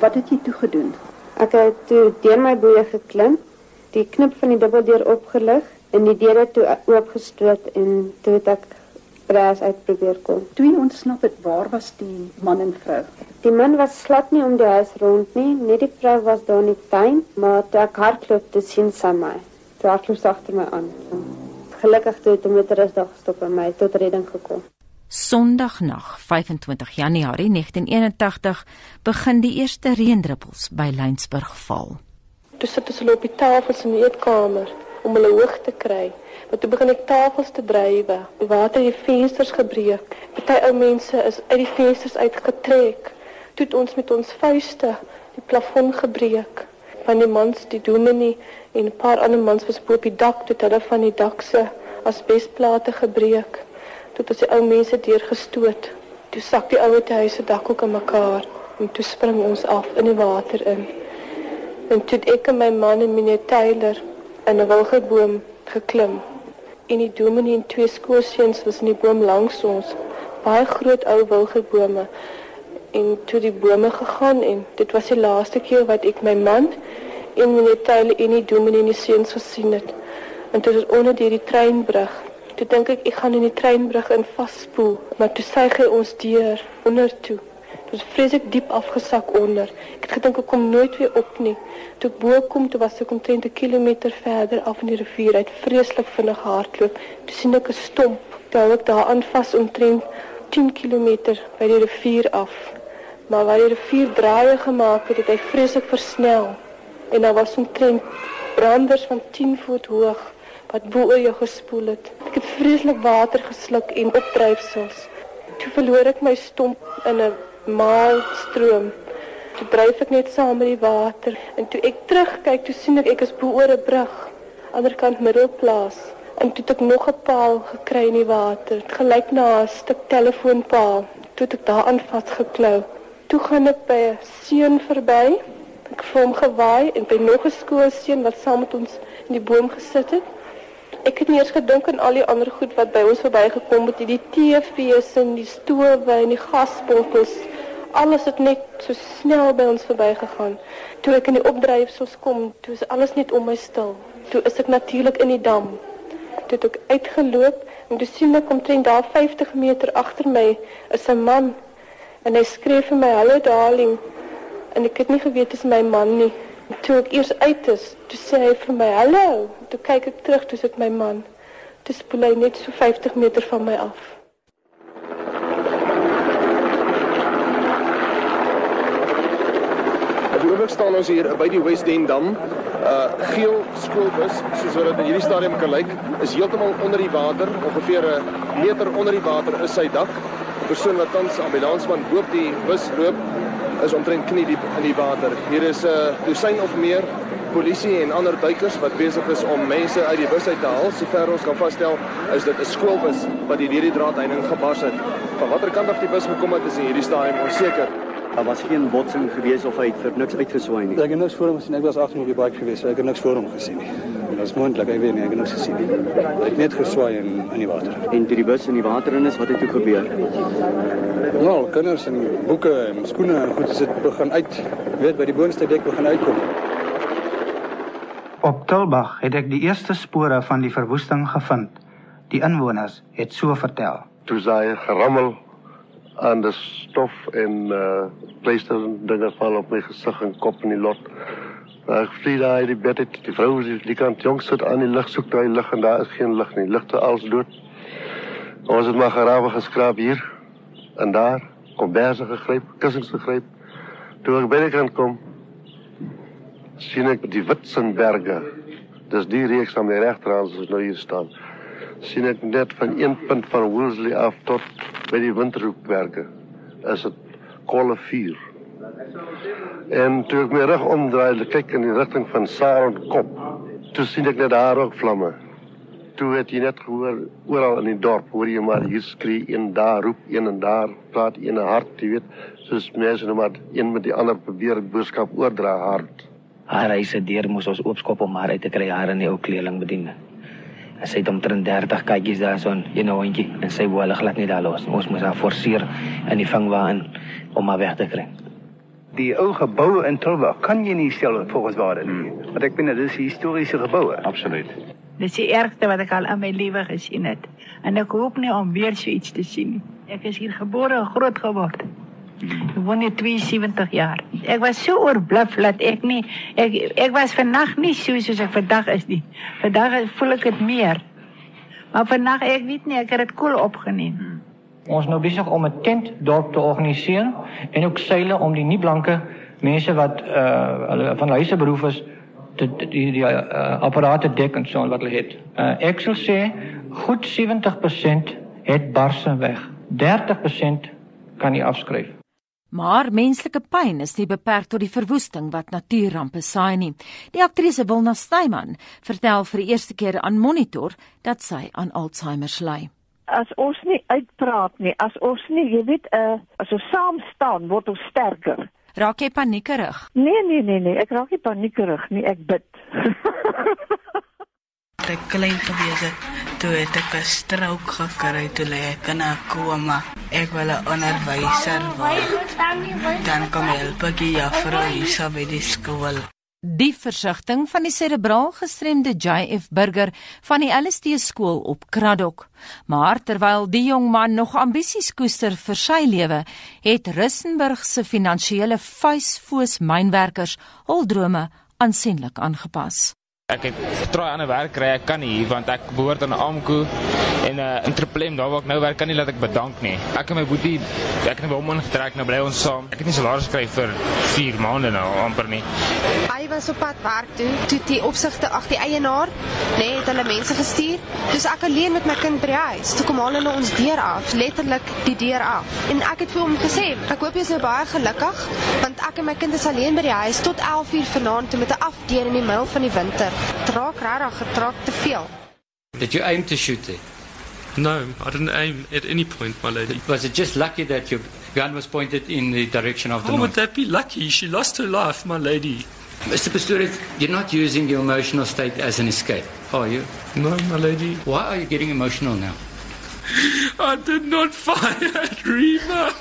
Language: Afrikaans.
Wat het jy toe gedoen? Ek het toe deur my boeie geklim, die knip van die dubbeldeur opgelig en die deure toe oopgestoot en toe het ek braas uitprobeer kom. Toe jy ontsnap het, waar was die man en vrou? Die man was slat nie om die huis rond nie, net die vrou was daar in die tuin, maar toe ek hardloop te sien sy my. Toe hardloop sy agter my aan. Gelukkig toe het 'n motoris daar gestop en my tot redding gekom. Sondagnag, 25 Januarie 1981, begin die eerste reendruppels by Lynsburg val. Toe sit hulle op die tafels in die eetkamer om hulle hoog te kry. Maar toe begin ek tafels te drywe. Water het die vensters gebreek. Party ou mense is uit die vensters uitgetrek. Toe het ons met ons vuiste die plafon gebreek. Van die mans, die dominee en 'n paar ander mans was bo op die dak toe hulle van die dak se asbesplate gebreek. Toe het die ou mense deurgestoot. Toe sak die ou huis se dak ook in mekaar en toe spring ons af in die water in. En toe ek en my man en meneer Taylor in 'n wilgeboom geklim en die dominee en twee skoorseuns was in die boom langs ons. Baie groot ou wilgebome en toe die bome gegaan en dit was die laaste keer wat ek my man en meneer Tayle en die dominee en die seuns gesien het. En toe is onder deur die treinbrug. Toe dink ek ek gaan in die treinbrug in vaspoel, maar toe sy hy ons deur onder toe. Dit was vreeslik diep afgesak onder. Ek het gedink ek kom nooit weer op nie. Toe ek bo kom, toe was ek omtrent 'n kilometer verder af in die rivier uit, vreeslik vinnig hardloop. Toe sien ek 'n stomp. Toe hou ek daaraan vas omtrent 10 km by die rivier af. Maar waar die rivier draaie gemaak het, het hy vreeslik versnel. En daar was omtrent branders van 10 voet hoog wat bo oor jou gespoel het. Ek het vreeslik water gesluk en opdryfsels. Toe verloor ek my stomp in 'n maalstroom. Toe dryf ek net saam met die water en toe ek terugkyk, toe sien ek ek is bo oor 'n brug, ander kant middelplaas. En toe het ek nog 'n paal gekry in die water. Dit gelyk na 'n stuk telefoonpaal. Toe het ek daaraan vasgeklou. Toe gaan ek by 'n seun verby. Ek voel hom gewaai en by nog 'n skoolseun wat saam met ons in die boom gesit het. Ek het nie eers gedink aan al die ander goed wat by ons verbygekom het, die TV's en die stowe en die gasbottels. Alles het net so snel by ons verbygegaan. Toe ek in die opdryfsels kom, toe is alles net om my stil. Toe is ek natuurlik in die dam. Toe het ek uitgeloop en toe sien ek omtrent daar 50 meter agter my is 'n man en hy skree vir my hallo darling en ek het nie geweet dit is my man nie. Toe ek eers uit is, toe sê hy vir my hallo. Toe kyk ek terug, toe sit my man. Toe spoel hy net so 50 meter van my af. Oomblik staan ons hier by die West End Dam. Uh geel skoolbus, soos wat dit in hierdie stadium kan lyk, is heeltemal onder die water, ongeveer 'n meter onder die water is sy dak. Die persoon wat tans ambulansman boop die bus loop, is omtrent knie diep in die water. Hier is 'n uh, dosyn of meer polisie en ander duikers wat besig is om mense uit die bus uit te haal. Sover ons kan vasstel, is dit 'n skoolbus wat die draadheining gebars het. Van watter kant af die bus gekom het, is in hierdie stadium onseker. Daar was geen botsing gewees of hy het vir niks uitgeswaai nie. Ek het niks voor hom gesien. Ek was agter op die bike gewees, so ek het niks voor hom gesien nie. Is moontlik, ek weet nie, ek het niks gesien nie. Hy het net geswaai in in die water. En toe die bus in die water in is, wat het toe gebeur? Nou, kinders en boeke en skoene en goed, as dit begin uit, weet by die boonste dek begin uitkom. Op Tulbag het ek die eerste spore van die verwoesting gevind. Die inwoners het so vertel. Toe sy gerammel aan die stof en uh pleister dinge val op my gesig en kop in die lot. Ek vlieg daar die bed uit, die vrou is die kant jongs sit aan die lig soek daai lig en daar is geen lig nie. Ligte als dood. Ons het maar gerawe geskraap hier en daar, komberse gegryp, kussings gegryp. Toe ek by die kant kom, sien ek die Witsenberge. Dis die reeks aan my regterhand as ons nou hier staan. sien ek net van een punt van Woolsley af tot by die Winterhoekwerke. Is dit kolle vuur. En toe ek my rug omdraai, en kyk in die rigting van Saron kop, toe sien ek net daar ook vlamme. Toe het jy net gehoor oral in die dorp, hoor jy maar hier skree een daar roep een en daar praat een hart, jy weet, soos mense nou maar een met die ander probeer boodskap oordra hard. Haar hy se deur moes ons oopskop om haar uit te kry haar in die ou kleerling bedien. Sy het omtrent 30 katjies daar so 'n you know, hondjie en sy wou hulle glad nie daar los. Ons moes haar forceer in die vangwa in om haar weg te kry. Die ou geboue in Tilburg kan jy nie stel volgens waarde nie. Want ek bedoel dis historiese geboue. Absoluut. Dis die ergste wat ek al in my lewe gesien het. En ek hoop nie om weer so iets te sien nie. Ek is hier gebore en groot geword. Ek woon hier 72 jaar. Ek was so oorbluf dat ek nie ek ek was vannag nie so soos ek vandag is nie. Vandag voel ek dit meer. Maar vannag ek weet nie, ek het dit koel cool opgeneem. Ons nou besig om 'n tent dorp te organiseer en ook seile om die nie blanke mense wat uh hulle van huise beroep is die die, die uh, apparate dek en so wat hulle het. Uh, ek sal sê goed 70% het barse weg. 30% kan nie afskryf. Maar menslike pyn is nie beperk tot die verwoesting wat natuurrampe saai nie. Die aktrise Wilna Snyman vertel vir die eerste keer aan Monitor dat sy aan Alzheimer ly as ons nie uitpraat nie, as ons nie, jy weet, uh, as ons saam staan, word ons sterker. Raak jy paniekerig? Nee, nee, nee, nee, ek raak nie paniekerig nie, ek bid. ek klein gewees het, toe het ek 'n strook gekry toe lê ek in 'n koma. Ek wil 'n onderwyser word. Dan kom help ek juffrou hier by die skool. Die versigtiging van die serebraal gestremde JF Burger van die LSD skool op Kraddock. Maar terwyl die jong man nog ambisies koester vir sy lewe, het Rissenburg se finansiële vuisfoos mynwerkers hul drome aansienlik aangepas. Ek het aan 'n werk kry, ek kan nie want ek behoort aan Amko en uh, interplem daar waar ek nou werk kan nie laat ek bedank nie. Ek en my boetie, ek het hom ingetrek nou bly ons saam. Ek het nie salaris gekry vir 4 maande nou amper nie. Hy was op pad werk toe, toe die opsigte ag die eienaar, nê, nee, het hulle mense gestuur. Dus ek alleen met my kind by die huis. Toe kom hulle na ons deur af, letterlik die deur af. En ek het vir hom gesê, ek hoop jy is nou baie gelukkig want ek en my kind is alleen by die huis tot 11:00 vanaand toe met 'n afdeur in die middel van die winter. Traak regtig getraak te veel. Did you aim to shoot it? No, I didn't aim at any point, my lady. Was it just lucky that your gun was pointed in the direction of the How north? would that be lucky? She lost her life, my lady. Mr. Pastorius, you're not using your emotional state as an escape, are you? No, my lady. Why are you getting emotional now? I did not fire at Reba.